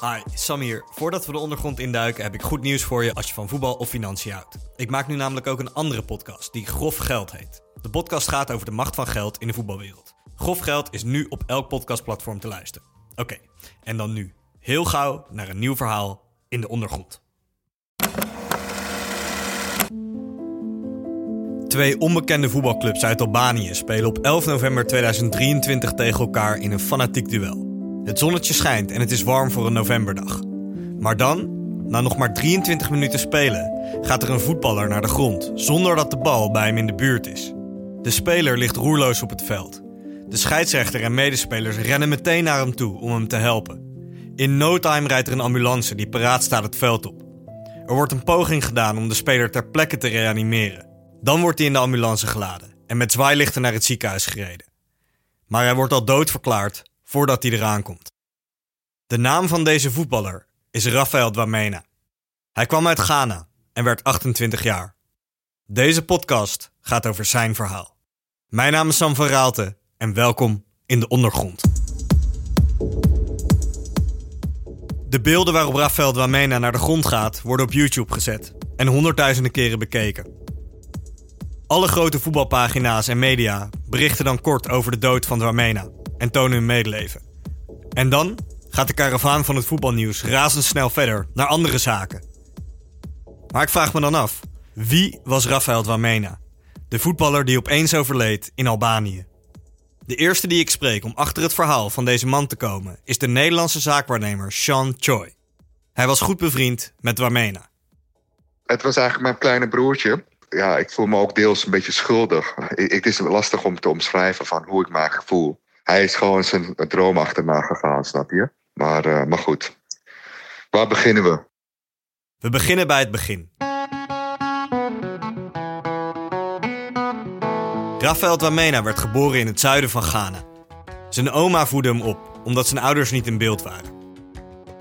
Hi, Sam hier. Voordat we de ondergrond induiken heb ik goed nieuws voor je als je van voetbal of financiën houdt. Ik maak nu namelijk ook een andere podcast die Grof Geld heet. De podcast gaat over de macht van geld in de voetbalwereld. Grof Geld is nu op elk podcastplatform te luisteren. Oké, en dan nu. Heel gauw naar een nieuw verhaal in de ondergrond. Twee onbekende voetbalclubs uit Albanië spelen op 11 november 2023 tegen elkaar in een fanatiek duel. Het zonnetje schijnt en het is warm voor een novemberdag. Maar dan, na nog maar 23 minuten spelen, gaat er een voetballer naar de grond zonder dat de bal bij hem in de buurt is. De speler ligt roerloos op het veld. De scheidsrechter en medespelers rennen meteen naar hem toe om hem te helpen. In no time rijdt er een ambulance die paraat staat het veld op. Er wordt een poging gedaan om de speler ter plekke te reanimeren. Dan wordt hij in de ambulance geladen en met zwaailichten naar het ziekenhuis gereden. Maar hij wordt al doodverklaard voordat hij eraan komt. De naam van deze voetballer is Rafael Dwamena. Hij kwam uit Ghana en werd 28 jaar. Deze podcast gaat over zijn verhaal. Mijn naam is Sam van Raalte en welkom in de ondergrond. De beelden waarop Rafael Dwamena naar de grond gaat worden op YouTube gezet en honderdduizenden keren bekeken. Alle grote voetbalpagina's en media berichten dan kort over de dood van Dwamena en tonen hun medeleven. En dan gaat de karavaan van het voetbalnieuws razendsnel verder naar andere zaken. Maar ik vraag me dan af, wie was Rafael Dwamena? De voetballer die opeens overleed in Albanië. De eerste die ik spreek om achter het verhaal van deze man te komen is de Nederlandse zaakwaarnemer Sean Choi. Hij was goed bevriend met Dwamena. Het was eigenlijk mijn kleine broertje. Ja, ik voel me ook deels een beetje schuldig. Het is lastig om te omschrijven van hoe ik me voel. Hij is gewoon zijn droom achterna gegaan, snap je? Maar, uh, maar goed. Waar beginnen we? We beginnen bij het begin. Rafael Dwamena werd geboren in het zuiden van Ghana. Zijn oma voedde hem op, omdat zijn ouders niet in beeld waren.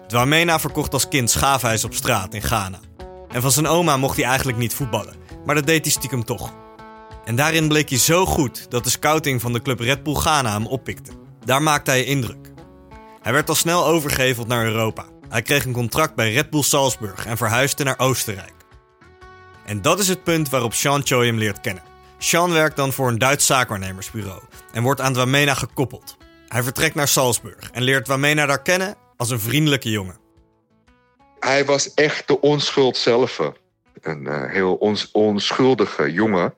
Dwamena verkocht als kind schaafijs op straat in Ghana. En van zijn oma mocht hij eigenlijk niet voetballen, maar dat deed hij stiekem toch. En daarin bleek hij zo goed dat de scouting van de club Red Bull Ghana hem oppikte. Daar maakte hij indruk. Hij werd al snel overgeheveld naar Europa. Hij kreeg een contract bij Red Bull Salzburg en verhuisde naar Oostenrijk. En dat is het punt waarop Sean Choi hem leert kennen. Sean werkt dan voor een Duits zaakwaarnemersbureau en wordt aan Dwamena gekoppeld. Hij vertrekt naar Salzburg en leert Dwamena daar kennen als een vriendelijke jongen. Hij was echt de onschuld zelf. Een uh, heel ons, onschuldige jongen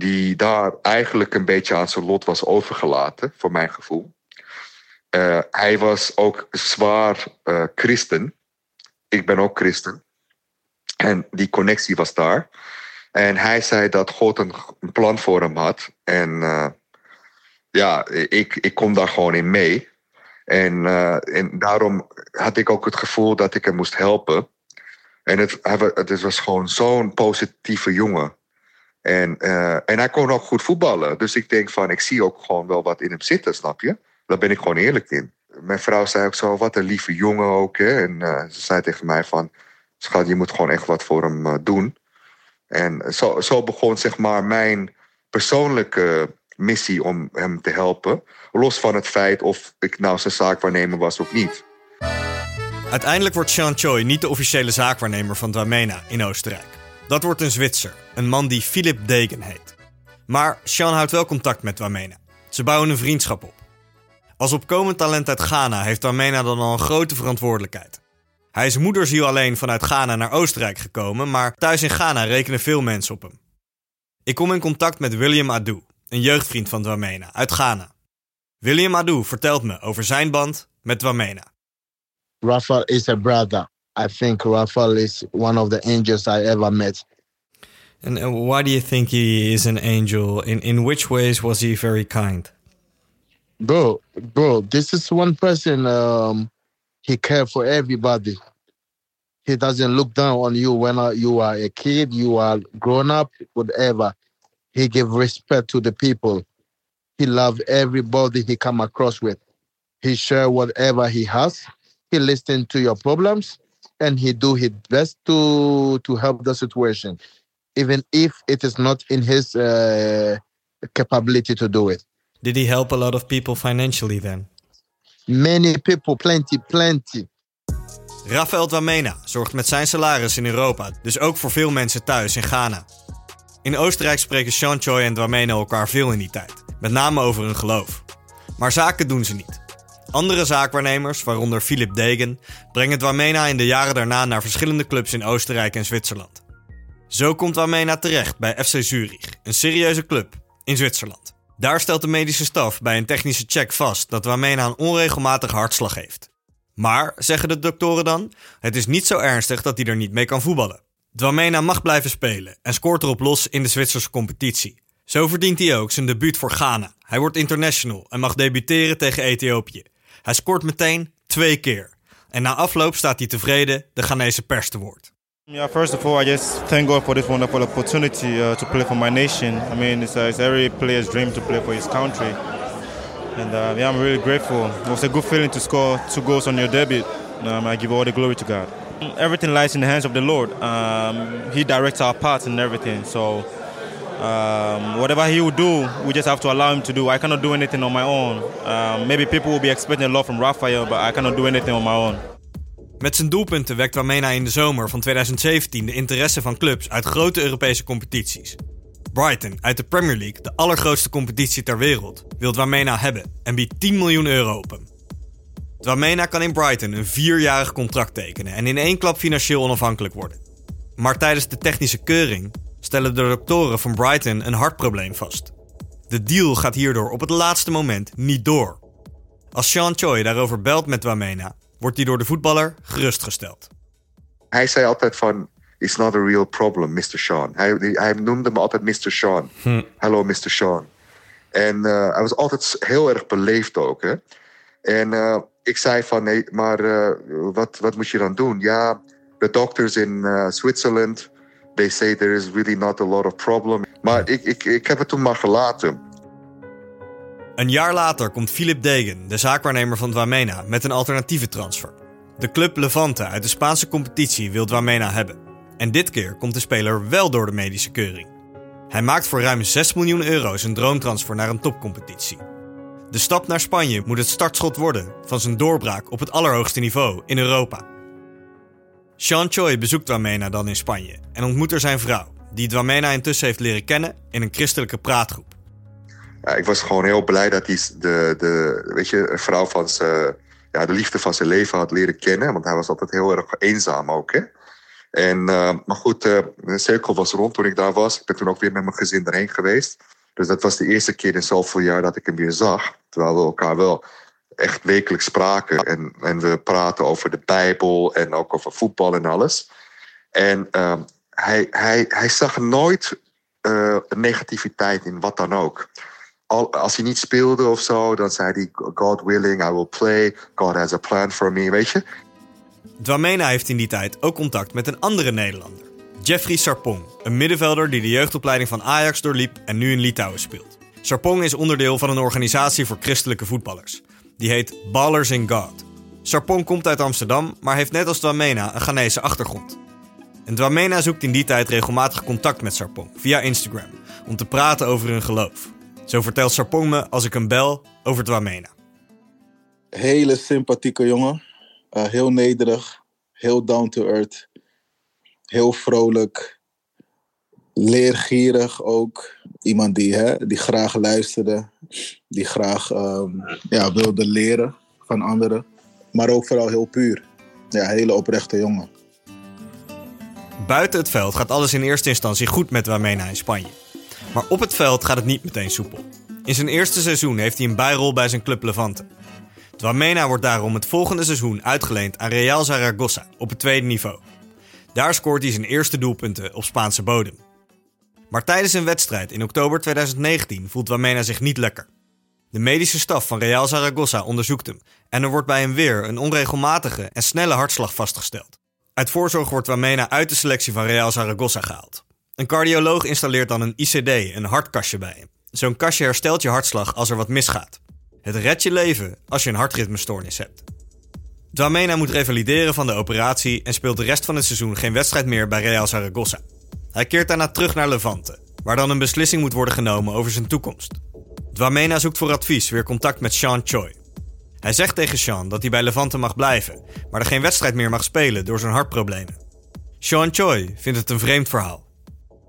die daar eigenlijk een beetje aan zijn lot was overgelaten, voor mijn gevoel. Uh, hij was ook zwaar uh, christen. Ik ben ook christen. En die connectie was daar. En hij zei dat God een, plan voor hem had. En uh, ja, ik, ik kom daar gewoon in mee. En, en daarom had ik ook het gevoel dat ik hem moest helpen. En het, het was gewoon zo'n positieve jongen. En, uh, en hij kon ook goed voetballen. Dus ik denk van, ik zie ook gewoon wel wat in hem zitten, snap je? Daar ben ik gewoon eerlijk in. Mijn vrouw zei ook zo, wat een lieve jongen ook. Hè? En uh, ze zei tegen mij van, schat, je moet gewoon echt wat voor hem uh, doen. En zo, zo begon zeg maar mijn persoonlijke missie om hem te helpen. Los van het feit of ik nou zijn zaakwaarnemer was of niet. Uiteindelijk wordt Sean Choi niet de officiële zaakwaarnemer van Dwamena in Oostenrijk. Dat wordt een Zwitser, een man die Philip Degen heet. Maar Sean houdt wel contact met Dwamena. Ze bouwen een vriendschap op. Als opkomend talent uit Ghana heeft Dwamena dan al een grote verantwoordelijkheid. Hij is moederziel alleen vanuit Ghana naar Oostenrijk gekomen, maar thuis in Ghana rekenen veel mensen op hem. Ik kom in contact met William Adu, een jeugdvriend van Dwamena uit Ghana. William Adu vertelt me over zijn band met Dwamena. Rafael is a brother. I think Rafael is one of the angels I ever met. And why do you think he is an angel? In in which ways was he very kind? Bro, bro, this is one person. Um, he cares for everybody. He doesn't look down on you when uh, you are a kid, you are grown up, whatever. He give respect to the people. He love everybody he come across with. He share whatever he has. He listen to your problems and he do his best to to help the situation, even if it is not in his uh, capability to do it. Did he help a lot of people financially then? Many people, plenty, plenty. Rafael Dwamena zorgt met zijn salaris in Europa dus ook voor veel mensen thuis in Ghana. In Oostenrijk spreken Sean Choi en Dwamena elkaar veel in die tijd, met name over hun geloof. Maar zaken doen ze niet. Andere zaakwaarnemers, waaronder Philip Degen, brengen Dwamena in de jaren daarna naar verschillende clubs in Oostenrijk en Zwitserland. Zo komt Dwamena terecht bij FC Zurich, een serieuze club in Zwitserland. Daar stelt de medische staf bij een technische check vast dat Dwamena een onregelmatige hartslag heeft. Maar, zeggen de doktoren dan, het is niet zo ernstig dat hij er niet mee kan voetballen. Dwamena mag blijven spelen en scoort erop los in de Zwitserse competitie. Zo verdient hij ook zijn debuut voor Ghana. Hij wordt international en mag debuteren tegen Ethiopië. Hij scoort meteen twee keer. En na afloop staat hij tevreden de Ghanese pers te woord. Yeah, first of all, I just thank God for this wonderful opportunity uh, to play for my nation. I mean, it's, uh, it's every player's dream to play for his country. And uh, yeah, I'm really grateful. It was a good feeling to score two goals on your debut. Um, I give all the glory to God. Everything lies in the hands of the Lord. Um, he directs our paths and everything. So um, whatever he will do, we just have to allow him to do. I cannot do anything on my own. Um, maybe people will be expecting a lot from Rafael, but I cannot do anything on my own. Met zijn doelpunten wekt Wamena in de zomer van 2017 de interesse van clubs uit grote Europese competities. Brighton uit de Premier League, de allergrootste competitie ter wereld, wil Dwamena hebben en biedt 10 miljoen euro op hem. Dwamena kan in Brighton een vierjarig contract tekenen en in één klap financieel onafhankelijk worden. Maar tijdens de technische keuring stellen de doktoren van Brighton een hartprobleem vast. De deal gaat hierdoor op het laatste moment niet door. Als Sean Choi daarover belt met Dwamena, wordt hij door de voetballer gerustgesteld. Hij zei altijd van, it's not a real problem, Mr. Sean. Hij, hij noemde me altijd Mr. Sean. Hello, Mr. Sean. En uh, hij was altijd heel erg beleefd ook. Hè? En uh, ik zei van, nee, maar uh, wat, wat moet je dan doen? Ja, de doctors in Switzerland, they say there is really not a lot of problem. Maar ik, ik, ik heb het toen maar gelaten. Een jaar later komt Philip Degen, de zaakwaarnemer van Dwamena, met een alternatieve transfer. De club Levante uit de Spaanse competitie wil Dwamena hebben. En dit keer komt de speler wel door de medische keuring. Hij maakt voor ruim 6 miljoen euro zijn droomtransfer naar een topcompetitie. De stap naar Spanje moet het startschot worden van zijn doorbraak op het allerhoogste niveau in Europa. Sean Choi bezoekt Dwamena dan in Spanje en ontmoet er zijn vrouw, die Dwamena intussen heeft leren kennen in een christelijke praatgroep. Ja, ik was gewoon heel blij dat hij de, de, weet je, vrouw van zijn, ja, de liefde van zijn leven had leren kennen. Want hij was altijd heel erg eenzaam ook. Hè? En, uh, maar goed, uh, de cirkel was rond toen ik daar was. Ik ben toen ook weer met mijn gezin erheen geweest. Dus dat was de eerste keer in zoveel jaar dat ik hem weer zag. Terwijl we elkaar wel echt wekelijks spraken. En, en we praten over de Bijbel en ook over voetbal en alles. En uh, hij, hij, hij zag nooit negativiteit in wat dan ook als hij niet speelde of zo, dan zei hij: God willing, I will play. God has a plan for me, weet je. Dwamena heeft in die tijd ook contact met een andere Nederlander. Jeffrey Sarpong, een middenvelder die de jeugdopleiding van Ajax doorliep en nu in Litouwen speelt. Sarpong is onderdeel van een organisatie voor christelijke voetballers. Die heet Ballers in God. Sarpong komt uit Amsterdam, maar heeft net als Dwamena een Ghanese achtergrond. En Dwamena zoekt in die tijd regelmatig contact met Sarpong via Instagram om te praten over hun geloof. Zo vertelt Sarpong me als ik hem bel over Dwamena. Hele sympathieke jongen. Uh, heel nederig. Heel down to earth. Heel vrolijk. Leergierig ook. Iemand die, hè, die graag luisterde. Die graag um, ja, wilde leren van anderen. Maar ook vooral heel puur. Ja, hele oprechte jongen. Buiten het veld gaat alles in eerste instantie goed met Dwamena in Spanje. Maar op het veld gaat het niet meteen soepel. In zijn eerste seizoen heeft hij een bijrol bij zijn club Levante. Dwamena wordt daarom het volgende seizoen uitgeleend aan Real Zaragoza op het tweede niveau. Daar scoort hij zijn eerste doelpunten op Spaanse bodem. Maar tijdens een wedstrijd in oktober 2019 voelt Dwamena zich niet lekker. De medische staf van Real Zaragoza onderzoekt hem en er wordt bij hem weer een onregelmatige en snelle hartslag vastgesteld. Uit voorzorg wordt Dwamena uit de selectie van Real Zaragoza gehaald. Een cardioloog installeert dan een ICD, een hartkastje bij hem. Zo'n kastje herstelt je hartslag als er wat misgaat. Het redt je leven als je een hartritmestoornis hebt. Dwamena moet revalideren van de operatie en speelt de rest van het seizoen geen wedstrijd meer bij Real Zaragoza. Hij keert daarna terug naar Levante, waar dan een beslissing moet worden genomen over zijn toekomst. Dwamena zoekt voor advies weer contact met Sean Choi. Hij zegt tegen Sean dat hij bij Levante mag blijven, maar er geen wedstrijd meer mag spelen door zijn hartproblemen. Sean Choi vindt het een vreemd verhaal.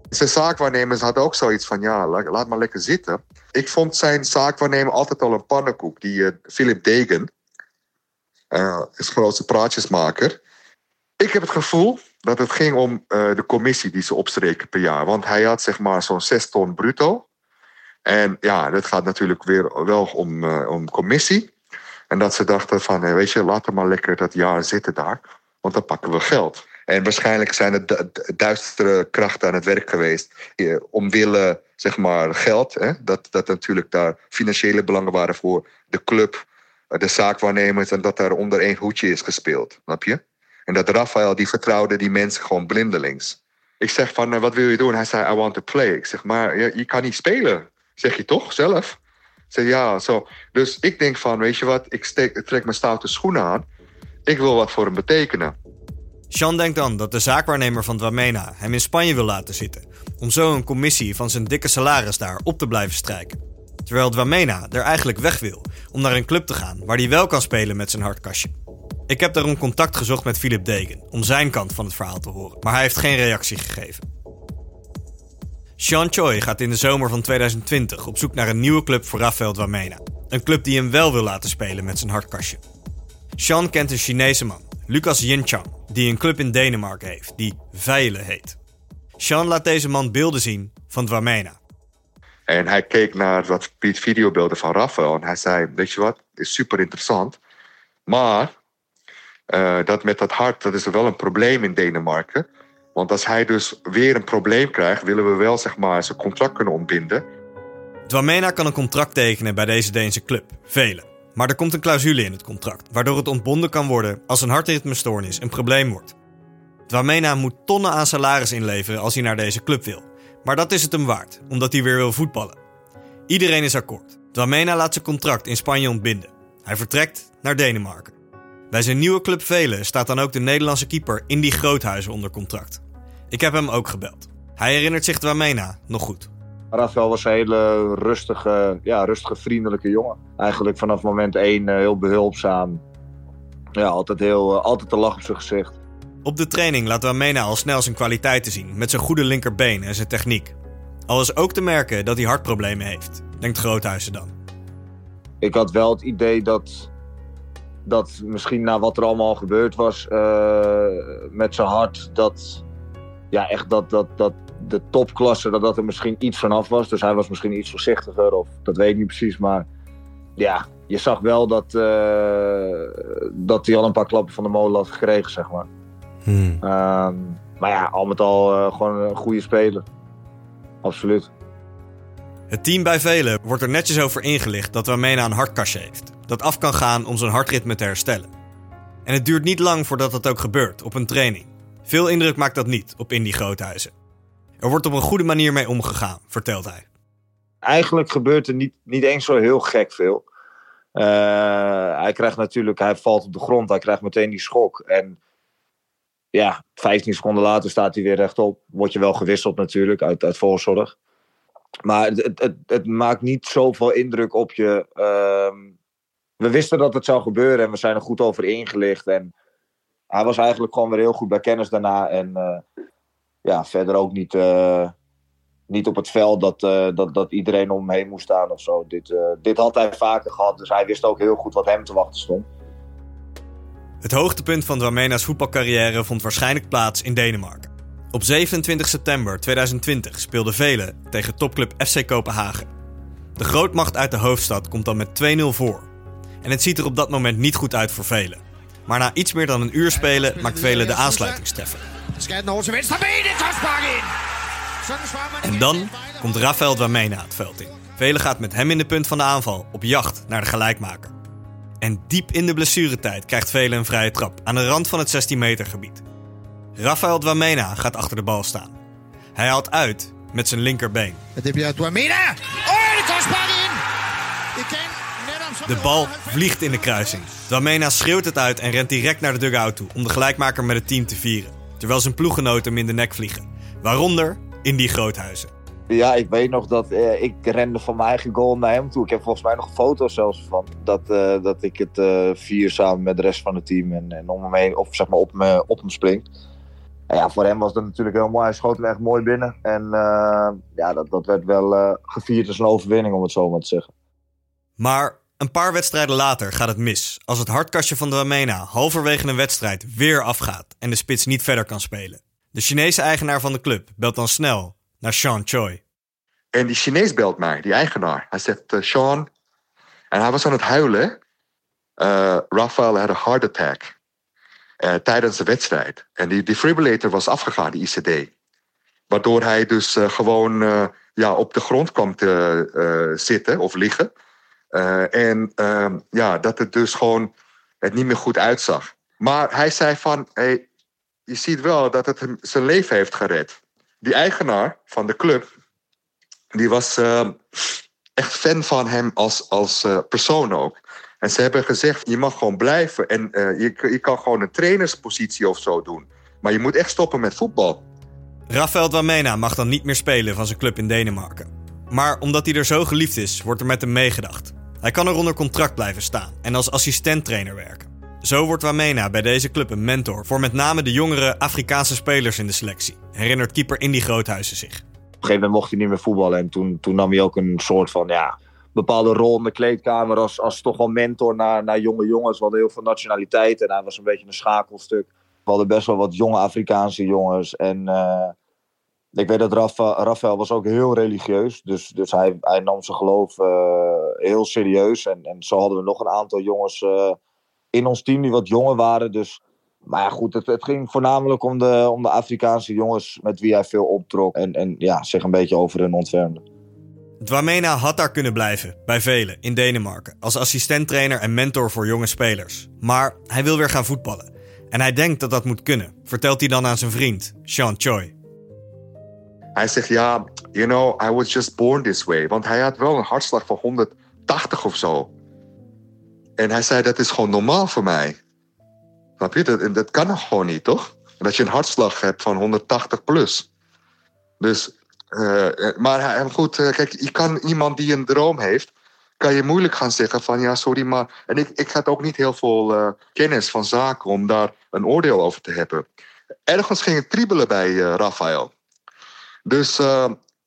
Zijn zaakwaarnemers hadden ook zoiets van, ja, laat maar lekker zitten. Ik vond zijn zaakwaarnemer altijd al een pannenkoek. Die uh, Philip Degen, uh, is grootste praatjesmaker. Ik heb het gevoel dat het ging om uh, de commissie die ze opstreken per jaar. Want hij had zeg maar zo'n 6 ton bruto. En ja, dat gaat natuurlijk weer wel om, om commissie. En dat ze dachten van, weet je, laat hem maar lekker dat jaar zitten daar. Want dan pakken we geld. En waarschijnlijk zijn er duistere krachten aan het werk geweest. Eh, omwille, zeg maar, geld. Hè? Dat, dat natuurlijk daar financiële belangen waren voor de club, eh, de zaakwaarnemers. En dat daar onder één hoedje is gespeeld. Snap je? En dat Rafael, die vertrouwde die mensen gewoon blindelings. Ik zeg van, wat wil je doen? Hij zei, I want to play. Ik zeg, maar je, kan niet spelen. Zeg je toch, zelf? Ik zeg, ja, zo. Dus ik denk van, weet je wat? Ik trek mijn stoute schoenen aan. Ik wil wat voor hem betekenen. Sean denkt dan dat de zaakwaarnemer van Dwamena hem in Spanje wil laten zitten, om zo een commissie van zijn dikke salaris daar op te blijven strijken. Terwijl Dwamena er eigenlijk weg wil om naar een club te gaan waar hij wel kan spelen met zijn hartkastje. Ik heb daarom contact gezocht met Philip Degen om zijn kant van het verhaal te horen, maar hij heeft geen reactie gegeven. Sean Choi gaat in de zomer van 2020 op zoek naar een nieuwe club voor Rafael Dwamena. Een club die hem wel wil laten spelen met zijn hartkastje. Sean kent een Chinese man, Lucas Yinchang, die een club in Denemarken heeft, die Veilen heet. Sean laat deze man beelden zien van Dwamena. En hij keek naar wat videobeelden van Rafael en hij zei, weet je wat, is super interessant. Maar uh, dat met dat hart, dat is wel een probleem in Denemarken. Want als hij dus weer een probleem krijgt, willen we wel zeg maar, zijn contract kunnen ontbinden. Dwamena kan een contract tekenen bij deze Deense club, Velen. Maar er komt een clausule in het contract, waardoor het ontbonden kan worden als een hartritmestoornis een probleem wordt. Dwamena moet tonnen aan salaris inleveren als hij naar deze club wil. Maar dat is het hem waard, omdat hij weer wil voetballen. Iedereen is akkoord. Dwamena laat zijn contract in Spanje ontbinden. Hij vertrekt naar Denemarken. Bij zijn nieuwe club Velen staat dan ook de Nederlandse keeper Indy Groothuizen onder contract. Ik heb hem ook gebeld. Hij herinnert zich Dwamena nog goed. Rafael was een hele rustige, ja, rustige, vriendelijke jongen. Eigenlijk vanaf moment één eh, heel behulpzaam. Ja, altijd, heel, eh, altijd een lach op zijn gezicht. Op de training laat Wamena al snel zijn kwaliteiten zien met zijn goede linkerbeen en zijn techniek. Al is ook te merken dat hij hartproblemen heeft, denkt Groothuizen dan. Ik had wel het idee dat, dat misschien na wat er allemaal gebeurd was uh, met zijn hart, dat, ja, echt dat, dat, dat de topklasse, dat dat er misschien iets vanaf was. Dus hij was misschien iets voorzichtiger, of dat weet ik niet precies. Maar ja, je zag wel dat, uh, dat hij al een paar klappen van de molen had gekregen, zeg maar. Hmm. Ehm, maar ja, al met al uh, gewoon een goede speler. Absoluut. Het team bij velen wordt er netjes over ingelicht dat Wamena een hartkastje heeft. Dat af kan gaan om zijn hartritme te herstellen. En het duurt niet lang voordat dat ook gebeurt op een training. Veel indruk maakt dat niet op Indy Groothuizen. Er wordt op een goede manier mee omgegaan, vertelt hij. Eigenlijk gebeurt er niet, niet eens zo heel gek veel. Uh, hij krijgt natuurlijk, hij valt op de grond, hij krijgt meteen die schok. En ja, 15 seconden later staat hij weer rechtop. Word je wel gewisseld natuurlijk, uit, uit voorzorg. Maar het, het, het, maakt niet zoveel indruk op je. Uh, we wisten dat het zou gebeuren en we zijn er goed over ingelicht. En hij was eigenlijk gewoon weer heel goed bij kennis daarna. En uh, ja, verder ook niet, uh, niet op het veld dat, uh, dat, dat iedereen om hem heen moest staan of zo. Dit, dit had hij vaker gehad, dus hij wist ook heel goed wat hem te wachten stond. Het hoogtepunt van Dramena's voetbalcarrière vond waarschijnlijk plaats in Denemarken. Op 27 september 2020 speelden velen tegen topclub FC Kopenhagen. De grootmacht uit de hoofdstad komt dan met 2-0 voor. En het ziet er op dat moment niet goed uit voor velen. Maar na iets meer dan een uur spelen maakt velen de aansluitingstreffer. En dan komt Rafael Dwamena het veld in. Velen gaat met hem in de punt van de aanval op jacht naar de gelijkmaker. En diep in de blessuretijd krijgt Velen een vrije trap aan de rand van het 16 meter gebied. Rafael Dwamena gaat achter de bal staan. Hij haalt uit met zijn linkerbeen. Het heb je Dwamena! Oh, de kastbaan in! De bal vliegt in de kruising. Dwamena schreeuwt het uit en rent direct naar de dugout toe om de gelijkmaker met het team te vieren terwijl zijn ploeggenoten hem in de nek vliegen. Waaronder in die groothuizen. Ja, ik weet nog dat eh, ik rende van mijn eigen goal naar hem toe. Ik heb volgens mij nog foto's zelfs van. Dat, eh, dat ik het eh, vier samen met de rest van het team. En, en om hem heen, of zeg maar op, me, op hem spring. En ja, voor hem was dat natuurlijk heel mooi. Hij schoot hem echt mooi binnen. En eh, ja, dat, dat werd wel eh, gevierd als een overwinning, om het zo maar te zeggen. Maar een paar wedstrijden later gaat het mis. Als het hardkastje van Dramena halverwege een wedstrijd weer afgaat en de spits niet verder kan spelen. De Chinese eigenaar van de club belt dan snel naar Sean Choi. En die Chinees belt mij, die eigenaar. Hij zegt, eh, Sean... En hij was aan het huilen. Uh, Rafael had een heart attack. Eh, tijdens de wedstrijd. En die defibrillator was afgegaan, die ICD. Waardoor hij dus eh, gewoon eh, ja, op de grond kwam te zitten of liggen. En ehm, ja, dat het dus gewoon het niet meer goed uitzag. Maar hij zei van, hey, je ziet wel dat het hem zijn leven heeft gered. Die eigenaar van de club, die was eh, echt fan van hem als, als persoon ook. En ze hebben gezegd, je mag gewoon blijven. En eh, je, je kan gewoon een trainerspositie of zo doen. Maar je moet echt stoppen met voetbal. Rafael Dwamena mag dan niet meer spelen van zijn club in Denemarken. Maar omdat hij er zo geliefd is, wordt er met hem meegedacht. Hij kan er onder contract blijven staan en als assistenttrainer werken. Zo wordt Wamena bij deze club een mentor voor met name de jongere Afrikaanse spelers in de selectie, herinnert keeper Indy Groothuizen zich. Op een gegeven moment mocht hij niet meer voetballen. En toen, toen nam hij ook een soort van ja, bepaalde rol in de kleedkamer. Als, als toch wel mentor naar, naar jonge jongens. We hadden heel veel nationaliteit. En hij was een beetje een schakelstuk. We hadden best wel wat jonge Afrikaanse jongens. En eh, ik weet dat Rafa, Rafael was ook heel religieus. Dus, dus hij, hij nam zijn geloof eh, heel serieus. En, en zo hadden we nog een aantal jongens eh, in ons team die wat jonger waren. Dus maar ja, goed, het, het ging voornamelijk om de, om de Afrikaanse jongens met wie hij veel optrok. En, en ja, zich een beetje over hun ontfermde. Dwamena had daar kunnen blijven, bij velen, in Denemarken, als assistenttrainer en mentor voor jonge spelers. Maar hij wil weer gaan voetballen. En hij denkt dat dat moet kunnen, vertelt hij dan aan zijn vriend, Sean Choi. Hij zegt, ja, you know, I was just born this way. Want hij had wel een hartslag van 180 of zo. En hij zei, dat is gewoon normaal voor mij. Snap je? Dat, dat kan gewoon niet, toch? Dat je een hartslag hebt van 180 plus. Dus, maar hij, goed, kijk, je kan iemand die een droom heeft, kan je moeilijk gaan zeggen van ja, sorry, maar. En ik, ik had ook niet heel veel kennis van zaken om daar een oordeel over te hebben. Ergens ging het kriebelen bij Rafael. Dus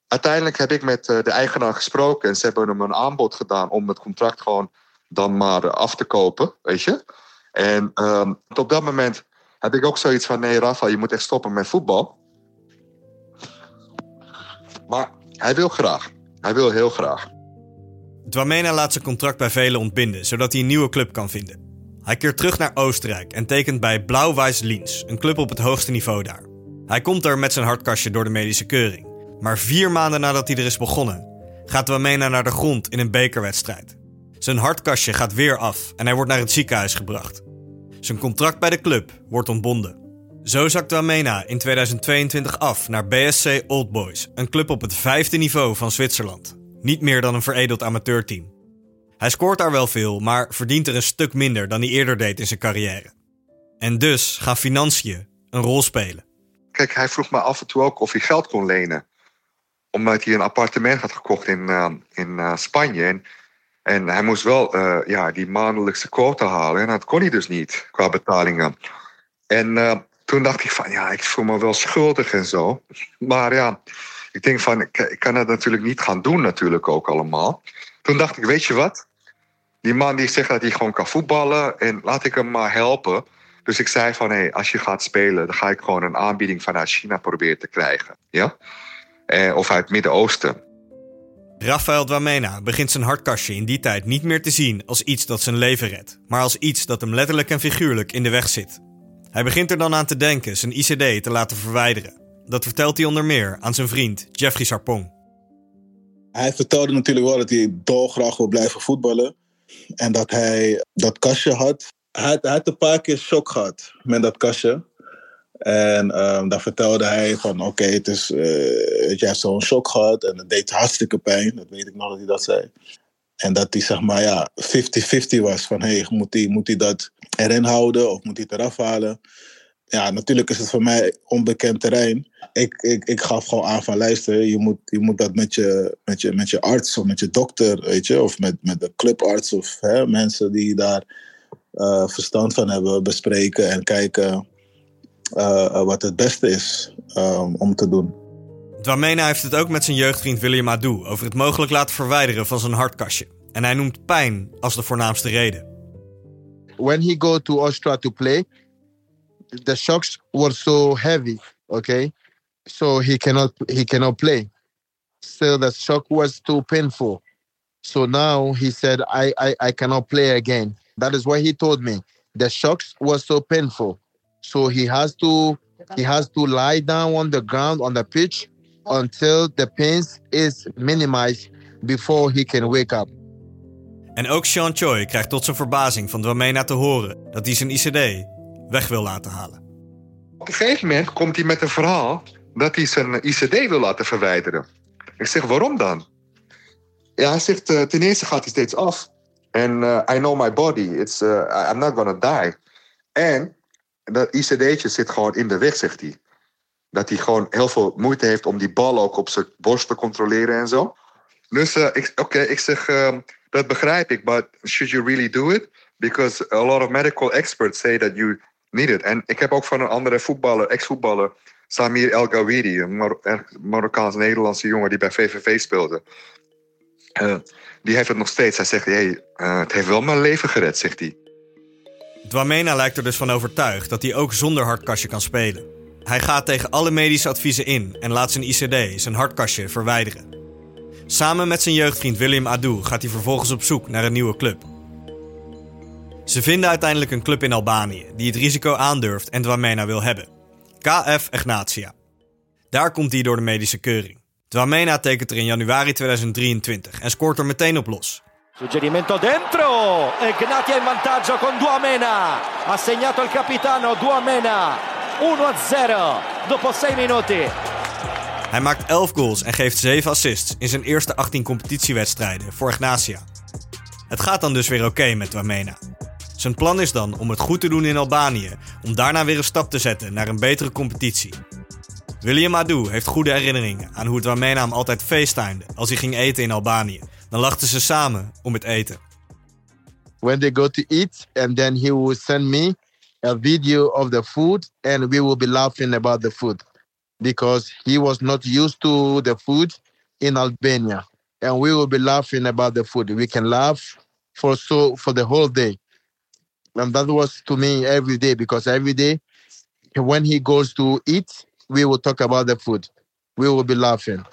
uiteindelijk heb ik met de eigenaar gesproken en ze hebben hem een aanbod gedaan om het contract gewoon dan maar af te kopen, weet je. En um, op dat moment heb ik ook zoiets van: nee, Rafa, je moet echt stoppen met voetbal. Maar hij wil graag. Hij wil heel graag. Dwamena laat zijn contract bij velen ontbinden, zodat hij een nieuwe club kan vinden. Hij keert terug naar Oostenrijk en tekent bij Blauw-Weiß Liens, een club op het hoogste niveau daar. Hij komt er met zijn hartkastje door de medische keuring. Maar vier maanden nadat hij er is begonnen, gaat Dwamena naar de grond in een bekerwedstrijd. Zijn hartkastje gaat weer af en hij wordt naar het ziekenhuis gebracht. Zijn contract bij de club wordt ontbonden. Zo zakt Wamena in 2022 af naar BSC Old Boys, een club op het vijfde niveau van Zwitserland. Niet meer dan een veredeld amateurteam. Hij scoort daar wel veel, maar verdient er een stuk minder dan hij eerder deed in zijn carrière. En dus gaan financiën een rol spelen. Kijk, hij vroeg me af en toe ook of hij geld kon lenen. Omdat hij een appartement had gekocht in, uh, in uh, Spanje. En en hij moest wel uh, ja, die maandelijkse quota halen. En dat kon hij dus niet qua betalingen. En toen dacht ik van, ja, ik voel me wel schuldig en zo. Maar ja, ik denk van, ik, kan dat natuurlijk niet gaan doen natuurlijk ook allemaal. Toen dacht ik, weet je wat? Die man die zegt dat hij gewoon kan voetballen. En laat ik hem maar helpen. Dus ik zei van, hé, als je gaat spelen... dan ga ik gewoon een aanbieding vanuit China proberen te krijgen. Ja? Eh, of uit het Midden-Oosten. Rafael Dwamena begint zijn hartkastje in die tijd niet meer te zien als iets dat zijn leven redt, maar als iets dat hem letterlijk en figuurlijk in de weg zit. Hij begint er dan aan te denken zijn ICD te laten verwijderen. Dat vertelt hij onder meer aan zijn vriend Jeffrey Sarpong. Hij vertelde natuurlijk wel dat hij dolgraag wil blijven voetballen. En dat hij dat kastje had. Hij had, een paar keer shock gehad met dat kastje. En um, dan vertelde hij van oké, het is, uh, je hebt zo'n shock gehad en het deed hartstikke pijn. Dat weet ik nog dat hij dat zei. En dat hij zeg maar ja, 50-50 was van hey, moet hij moet dat erin houden of moet hij het eraf halen? ja, natuurlijk is het voor mij onbekend terrein. Ik, ik, ik gaf gewoon aan van luister, je moet, je moet dat met je, met, je, met je arts of met je dokter, weet je, of met, met de clubarts of hè, mensen die daar uh, verstand van hebben, bespreken en kijken uh, wat het beste is um, om te doen. Dwamena heeft het ook met zijn jeugdvriend William Adu over het mogelijk laten verwijderen van zijn hartkastje. En hij noemt pijn als de voornaamste reden. When he go to Austria to play, the shocks were so heavy, okay? So he cannot he cannot play. So the shock was too painful. So now he said I, I, I cannot play again. That is what he told me. The shocks was so painful. So he has to he has to lie down on the ground on the pitch until the pain is minimized before he can wake up. En ook Sean Choi krijgt tot zijn verbazing van Dwamena te horen dat hij zijn ICD weg wil laten halen. Op een gegeven moment komt hij met een verhaal dat hij zijn ICD wil laten verwijderen. Ik zeg, waarom dan? Ja, hij zegt, uh, ten eerste gaat hij steeds af. En uh, I know my body, It's, uh, I'm not gonna die. En dat ICD'tje zit gewoon in de weg, zegt hij. Dat hij gewoon heel veel moeite heeft om die bal ook op zijn borst te controleren en zo. Dus oké, ik zeg, dat begrijp ik, but should you really do it? Because a lot of medical experts say that you need it. En ik heb ook van een andere voetballer, ex-voetballer, Samir El Gawidi, een Mar Marokkaans-Nederlandse jongen die bij VVV speelde. Uh, die heeft het nog steeds. Hij zegt, hey, het heeft wel mijn leven gered, zegt hij. Dwamena lijkt er dus van overtuigd dat hij ook zonder hartkastje kan spelen. Hij gaat tegen alle medische adviezen in en laat zijn ICD, zijn hartkastje, verwijderen. Samen met zijn jeugdvriend William Adu gaat hij vervolgens op zoek naar een nieuwe club. Ze vinden uiteindelijk een club in Albanië die het risico aandurft en Dwamena wil hebben. KF Egnatia. Daar komt hij door de medische keuring. Dwamena tekent er in januari 2023 en scoort er meteen op los. Suggerimento dentro. Egnatia in vantaggio con Duamena. Ha segnato il capitano Duamena. 1-0 dopo 6 minuti. Hij maakt 11 goals en geeft 7 assists in zijn eerste 18 competitiewedstrijden voor Ignatia. Het gaat dan dus weer oké okay met Dwamena. Zijn plan is dan om het goed te doen in Albanië, om daarna weer een stap te zetten naar een betere competitie. William Adu heeft goede herinneringen aan hoe Dwamena hem altijd facetimede als hij ging eten in Albanië. Dan lachten ze samen om het eten. When they go to eat and then he will send me a video of the food and we will be laughing about the food because he was not used to the food in Albania and we will be laughing about the food. We can laugh for so for the whole day. And that was to me every day because every day when he goes to eat, we will talk about the food. We will be laughing.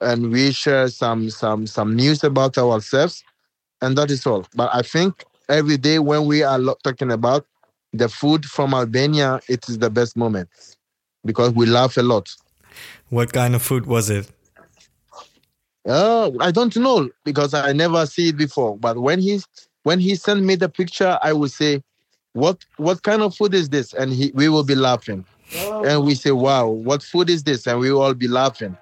And we share some some some news about ourselves. And that is all. But I think every day when we are talking about the food from Albania, it is the best moment because we laugh a lot. What kind of food was it? Uh, I don't know because I never see it before. But when he's when he sent me the picture, I would say, "What what kind of food is this?" And he, we will be laughing, and we say, "Wow, what food is this?" And we will all be laughing.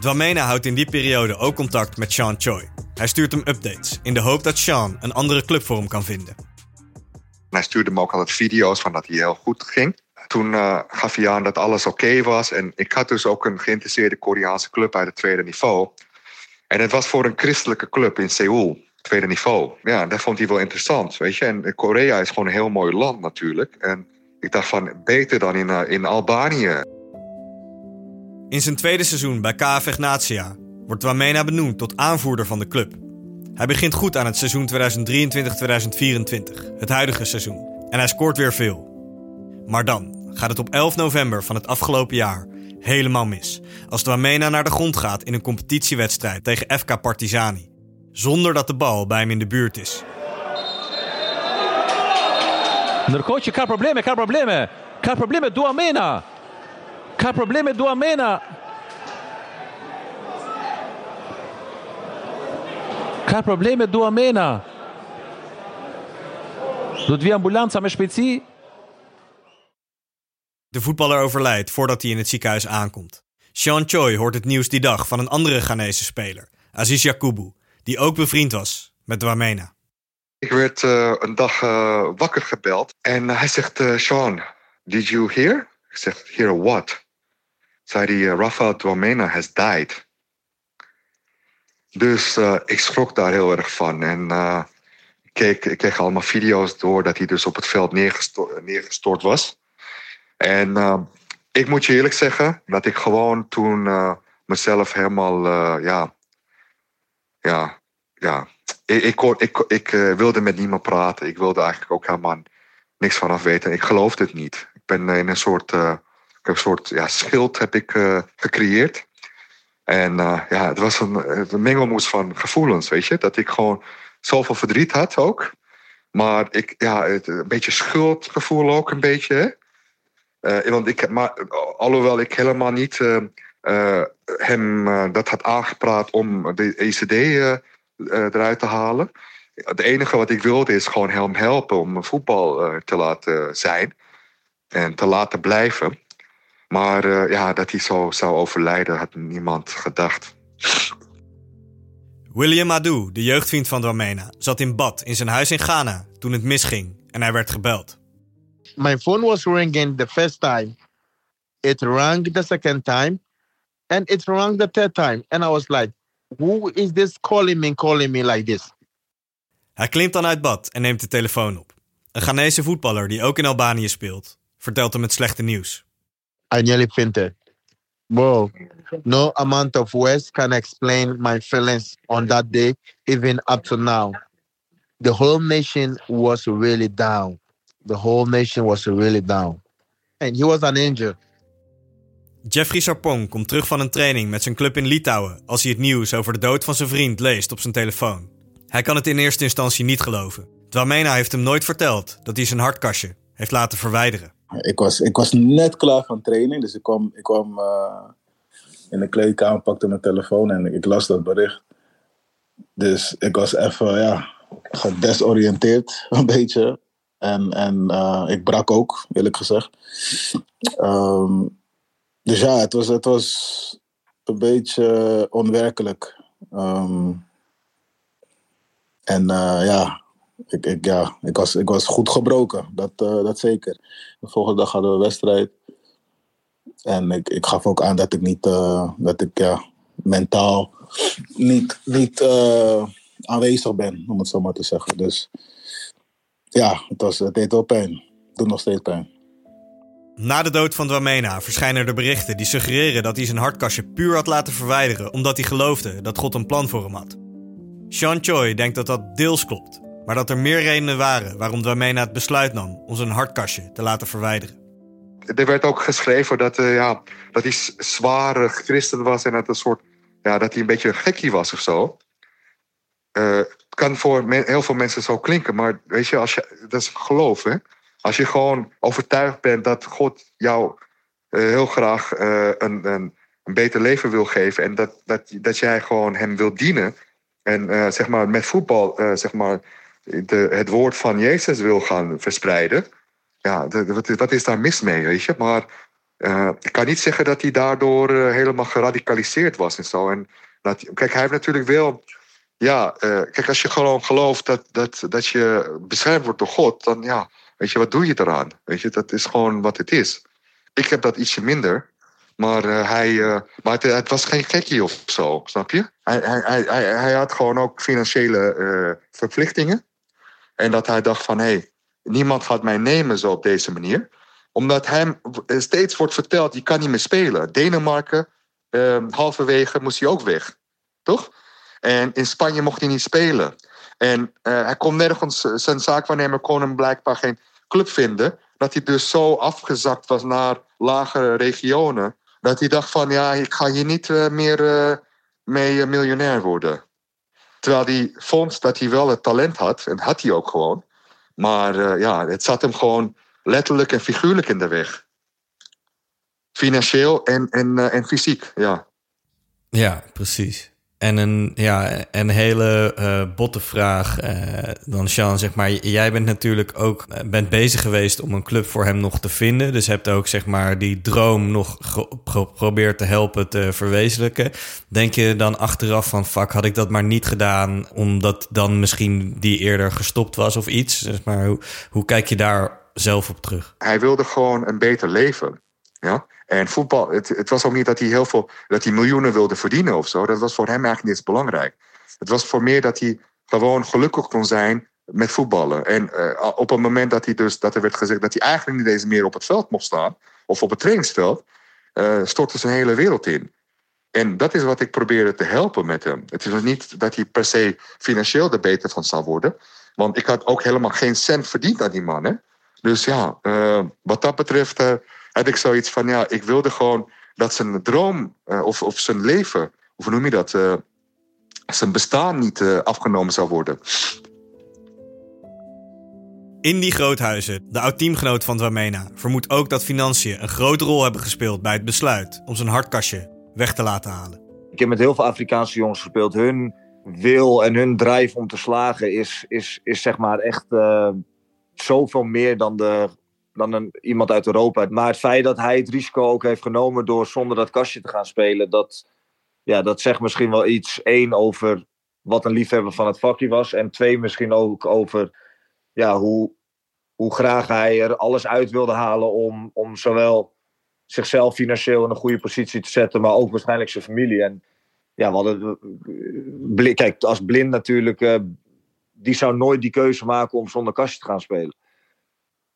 Dwamena houdt in die periode ook contact met Sean Choi. Hij stuurt hem updates in de hoop dat Sean een andere club voor hem kan vinden. Hij stuurde me ook altijd video's van dat hij heel goed ging. Toen uh, gaf hij aan dat alles oké was. En ik had dus ook een geïnteresseerde Koreaanse club uit het tweede niveau. En het was voor een christelijke club in Seoul tweede niveau. Ja, dat vond hij wel interessant, weet je. En Korea is gewoon een heel mooi land natuurlijk. En ik dacht van, beter dan in, uh, in Albanië. In zijn tweede seizoen bij KF Ignatia wordt Wamena benoemd tot aanvoerder van de club. Hij begint goed aan het seizoen 2023-2024, het huidige seizoen. En hij scoort weer veel. Maar dan gaat het op 11 november van het afgelopen jaar helemaal mis. Als Dwamena naar de grond gaat in een competitiewedstrijd tegen FK Partizani zonder dat de bal bij hem in de buurt is. Që ka probleme, ka probleme. Ka probleme Duamena. Ka probleme Duamena. Ka probleme Duamena. Doet wie ambulanza met shpejtësi. De voetballer overlijdt voordat hij in het ziekenhuis aankomt. Sean Choi hoort het nieuws die dag van een andere Ghanese speler, Aziz Yakubu, die ook bevriend was met Dwamena. Ik werd uh, een dag uh, wakker gebeld en hij zegt: uh, Sean, did you hear? Ik zeg, hear what? Zei hij, Rafael Duamena has died. Dus uh, ik schrok daar heel erg van. En uh, ik, kreeg allemaal video's door dat hij dus op het veld neergestort, was. En uh, ik moet je eerlijk zeggen dat ik gewoon toen mezelf helemaal, ja, ja, ja. Ik, ik, ik, wilde met niemand praten. Ik wilde eigenlijk ook helemaal niks vanaf weten. Ik geloofde het niet. Ik ben in een soort, een soort ja, schild heb ik, gecreëerd. En uh, ja, het was een, een mengelmoes van gevoelens, weet je. Dat ik gewoon zoveel verdriet had ook. Maar ik, ja, een beetje schuldgevoel ook een beetje. Uh, want ik, maar, alhoewel ik helemaal niet uh, hem dat had aangepraat om de ECD eruit te halen. Het enige wat ik wilde is gewoon hem helpen om voetbal te laten zijn. En te laten blijven. Maar uh, ja, dat hij zo zou overlijden, had niemand gedacht. William Adu, de jeugdvriend van Dwamena, zat in bad in zijn huis in Ghana toen het misging en hij werd gebeld. My phone was ringing the first time. It rang the second time. And it rang the third time. And I was like, who is this calling me, calling me like this? Hij klimt dan uit bad en neemt de telefoon op. Een Ghanese voetballer die ook in Albanië speelt, vertelt hem het slechte nieuws. I nearly fainted. Bro, no amount of words can explain my feelings on that day, even up to now. The whole nation was really down. The whole nation was really down. And he was. Jeffrey Sarpong komt terug van een training met zijn club in Litouwen als hij het nieuws over de dood van zijn vriend leest op zijn telefoon. Hij kan het in eerste instantie niet geloven. Dwamena heeft hem nooit verteld dat hij zijn hartkastje heeft laten verwijderen. Ik was, ik was net klaar van training, dus ik kwam, ik kwam uh, in de kleedkamer, pakte mijn telefoon en ik las dat bericht. Dus ik was even ja, gedesoriënteerd, een beetje. En, en uh, ik brak ook, eerlijk gezegd. Um, dus ja, het was, het was een beetje onwerkelijk. Um, en uh, ja, ik, ja, ik, was, was goed gebroken, dat, uh, dat zeker. De volgende dag hadden we een wedstrijd. En ik, ik gaf ook aan dat ik niet, uh, dat ik mentaal niet, niet uh, aanwezig ben, om het zo maar te zeggen. Dus ja, het, het deed wel pijn. Het doet nog steeds pijn. Na de dood van Dwamena verschijnen er berichten die suggereren dat hij zijn hartkastje puur had laten verwijderen omdat hij geloofde dat God een plan voor hem had. Sean Choi denkt dat dat deels klopt, maar dat er meer redenen waren waarom Dwamena het besluit nam om zijn hartkastje te laten verwijderen. Er werd ook geschreven dat, uh, ja, dat hij zware christen was en dat, een soort, ja, dat hij een beetje een gekkie was of zo. Uh, het kan voor heel veel mensen zo klinken, maar weet je, als je dat is geloof. Hè? Als je gewoon overtuigd bent dat God jou heel graag een, een, een beter leven wil geven en dat, dat, dat jij gewoon hem wil dienen. En zeg maar met voetbal, zeg maar, het woord van Jezus wil gaan verspreiden. Ja, wat, is daar mis mee, weet je? Maar uh, ik kan niet zeggen dat hij daardoor uh, helemaal geradicaliseerd was en zo. En dat, kijk, hij heeft natuurlijk wel. Ja, uh, kijk, als je gewoon gelooft dat, dat, dat je beschermd wordt door God, dan ja, weet je, wat doe je eraan? Weet je, dat is gewoon wat het is. Ik heb dat ietsje minder. Maar, hij, maar het, het, was geen gekkie of zo, snap je? Hij, hij, hij, hij had gewoon ook financiële verplichtingen. En dat hij dacht van, hé, hey, niemand gaat mij nemen zo op deze manier. Omdat hem steeds wordt verteld, je kan niet meer spelen. Denemarken, eh, halverwege moest hij ook weg. Toch? En in Spanje mocht hij niet spelen. En uh, hij kon nergens, zijn zaakwaarnemer kon hem blijkbaar geen club vinden. Dat hij dus zo afgezakt was naar lagere regionen. Dat hij dacht van, ja, ik ga hier niet uh, meer mee miljonair worden. Terwijl hij vond dat hij wel het talent had. En had hij ook gewoon. Maar uh, ja, het zat hem gewoon letterlijk en figuurlijk in de weg. Financieel en, en, uh, en fysiek, ja. Ja, precies. En een, ja, een hele uh, botte vraag uh, dan, Sean. Zeg maar, jij bent natuurlijk ook uh, bent bezig geweest om een club voor hem nog te vinden. Dus hebt ook zeg maar, die droom nog geprobeerd te helpen te verwezenlijken. Denk je dan achteraf van, fuck, had ik dat maar niet gedaan... omdat dan misschien die eerder gestopt was of iets? Zeg maar, hoe, hoe kijk je daar zelf op terug? Hij wilde gewoon een beter leven. Ja? En voetbal, het, het was ook niet dat hij heel veel, dat hij miljoenen wilde verdienen of zo. Dat was voor hem eigenlijk niet belangrijk. Het was voor meer dat hij gewoon gelukkig kon zijn met voetballen. En uh, op het moment dat, hij dus, dat er werd gezegd dat hij eigenlijk niet eens meer op het veld mocht staan, of op het trainingsveld, uh, stortte zijn hele wereld in. En dat is wat ik probeerde te helpen met hem. Het is niet dat hij per se financieel er beter van zou worden. Want ik had ook helemaal geen cent verdiend aan die man. Hè? Dus ja, uh, wat dat betreft had ik zoiets van, ja, ik wilde gewoon dat zijn droom uh, of, of zijn leven, hoe noem je dat, uh, zijn bestaan niet uh, afgenomen zou worden. Indy Groothuizen, de oud-teamgenoot van Dwamena, vermoedt ook dat financiën een grote rol hebben gespeeld bij het besluit om zijn hartkastje weg te laten halen. Ik heb met heel veel Afrikaanse jongens gespeeld. Hun wil en hun drijf om te slagen is, is, is zeg maar echt zoveel meer dan de dan een, iemand uit Europa. Maar het feit dat hij het risico ook heeft genomen door zonder dat kastje te gaan spelen, dat, ja, dat zegt misschien wel iets. Eén, over wat een liefhebber van het vakje was. En twee, misschien ook over ja, hoe, hoe graag hij er alles uit wilde halen om, om zowel zichzelf financieel in een goede positie te zetten, maar ook waarschijnlijk zijn familie. En ja, we hadden, kijk, als blind natuurlijk, uh, die zou nooit die keuze maken om zonder kastje te gaan spelen.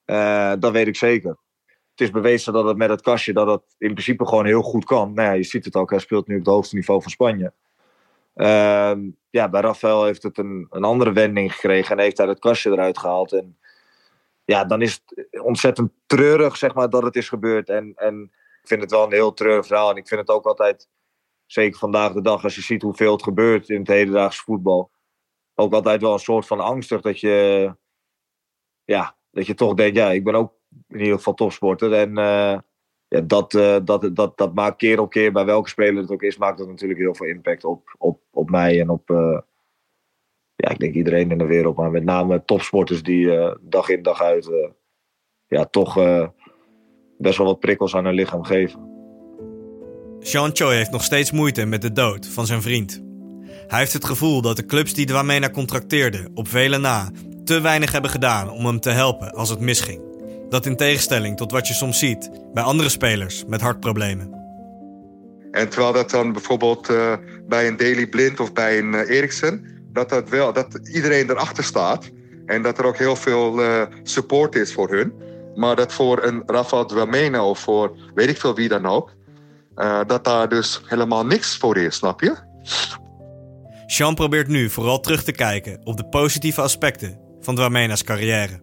Uh, dat weet ik zeker. Het is bewezen dat het met het kastje dat het in principe gewoon heel goed kan. Nou je ziet het ook, hij speelt nu op het hoogste niveau van Spanje. Uh, ja, bij Rafael heeft het een, een andere wending gekregen en heeft hij het kastje eruit gehaald. En ja, dan is het ontzettend treurig, zeg maar, dat het is gebeurd. En, en ik vind het wel een heel treurig verhaal. En ik vind het ook altijd, zeker vandaag de dag, als je ziet hoeveel het gebeurt in het hedendaagse voetbal, ook altijd wel een soort van angstig dat je, ja, dat je toch denkt, ja, ik ben ook in ieder geval topsporter. En uh, ja, dat, uh, dat, dat, dat maakt keer op keer, bij welke speler het ook is, maakt dat natuurlijk heel veel impact op, op, op mij en op, uh, ja, ik denk iedereen in de wereld. Maar met name topsporters die dag in dag uit, ja, toch best wel wat prikkels aan hun lichaam geven. Sean Choi heeft nog steeds moeite met de dood van zijn vriend. Hij heeft het gevoel dat de clubs die Dwamena contracteerden, op vele na, te weinig hebben gedaan om hem te helpen als het misging. Dat in tegenstelling tot wat je soms ziet bij andere spelers met hartproblemen. En terwijl dat dan bijvoorbeeld uh, bij een Daily Blind of bij een uh, Eriksen, dat, dat, wel, dat iedereen erachter staat. En dat er ook heel veel uh, support is voor hun. Maar dat voor een Rafael Dwamena of voor weet ik veel wie dan ook, dat daar dus helemaal niks voor is, snap je? Sean probeert nu vooral terug te kijken op de positieve aspecten van Dwamena's carrière.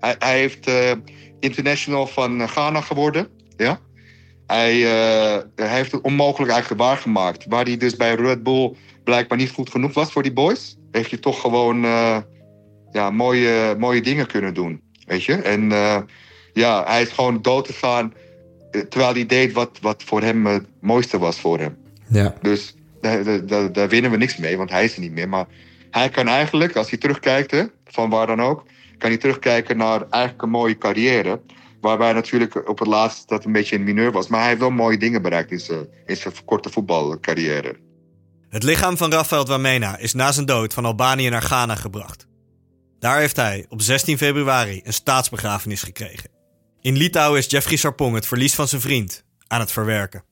Hij, hij heeft uh, international van Ghana geworden. Ja? Hij, uh, hij heeft het onmogelijk eigenlijk waargemaakt. Waar hij dus bij Red Bull blijkbaar niet goed genoeg was voor die boys. Heeft hij toch gewoon uh, ja, mooie, mooie dingen kunnen doen. Weet je? En ja, hij is gewoon dood gegaan. Terwijl hij deed wat, wat voor hem het mooiste was voor hem. Ja. Dus daar, daar, daar winnen we niks mee, want hij is er niet meer. Maar hij kan eigenlijk, als hij terugkijkt, hè, van waar dan ook, kan hij terugkijken naar eigenlijk een mooie carrière. Waarbij natuurlijk op het laatst dat een beetje een mineur was. Maar hij heeft wel mooie dingen bereikt in zijn, in zijn korte voetbalcarrière. Het lichaam van Rafael Dwamena is na zijn dood van Albanië naar Ghana gebracht. Daar heeft hij op 16 februari een staatsbegrafenis gekregen. In Litouwen is Jeffrey Sarpong het verlies van zijn vriend aan het verwerken.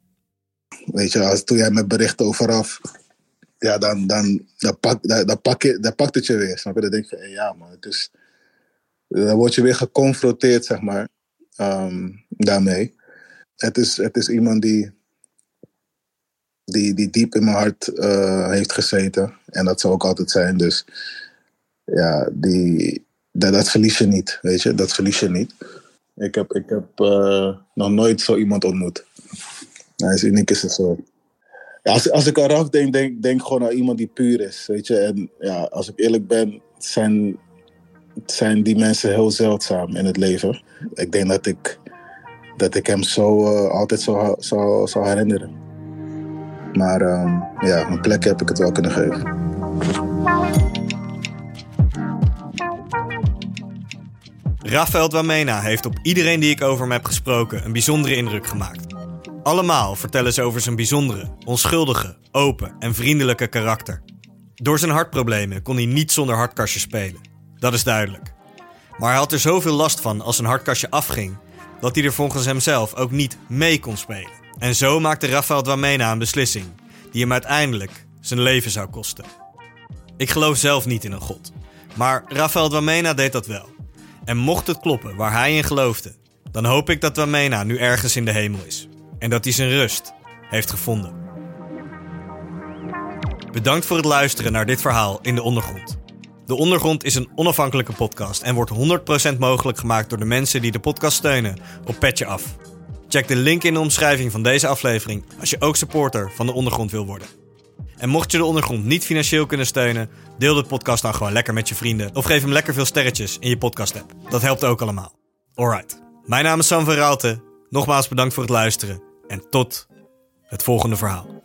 Weet je, als, toen jij met berichten overaf ja, dan, dan, dan, pak, je, dan pakt het je weer. Snap je? Dan denk je, ja man, het is, dan word je weer geconfronteerd, zeg maar, um, daarmee. Het is, het is iemand die, die, die diep in mijn hart uh, heeft gezeten. En dat zal ook altijd zijn. Dus ja, die, dat, dat verlies je niet, weet je. Dat verlies je niet. Ik heb, ik heb uh, nog nooit zo iemand ontmoet. Hij is uniek is een soort als, als ik eraf denk, denk, denk gewoon aan iemand die puur is. Weet je? En ja, als ik eerlijk ben, zijn, zijn die mensen heel zeldzaam in het leven. Ik denk dat ik, dat ik hem zo uh, altijd zou, zou, zou herinneren. Maar ehm, ja, een plek heb ik het wel kunnen geven. Rafael Dwamena heeft op iedereen die ik over hem heb gesproken een bijzondere indruk gemaakt. Allemaal vertellen ze over zijn bijzondere, onschuldige, open en vriendelijke karakter. Door zijn hartproblemen kon hij niet zonder hartkastje spelen. Dat is duidelijk. Maar hij had er zoveel last van als zijn hartkastje afging, dat hij er volgens hemzelf ook niet mee kon spelen. En zo maakte Rafael Dwamena een beslissing die hem uiteindelijk zijn leven zou kosten. Ik geloof zelf niet in een god, maar Rafael Dwamena deed dat wel. En mocht het kloppen waar hij in geloofde, dan hoop ik dat Dwamena nu ergens in de hemel is. En dat hij zijn rust heeft gevonden. Bedankt voor het luisteren naar dit verhaal in de ondergrond. De Ondergrond is een onafhankelijke podcast en wordt 100% mogelijk gemaakt door de mensen die de podcast steunen op Petje Af. Check de link in de omschrijving van deze aflevering als je ook supporter van de Ondergrond wil worden. En mocht je de Ondergrond niet financieel kunnen steunen, deel de podcast dan gewoon lekker met je vrienden of geef hem lekker veel sterretjes in je podcast app. Dat helpt ook allemaal. Alright, mijn naam is Sam van Raalte. Nogmaals bedankt voor het luisteren en tot het volgende verhaal.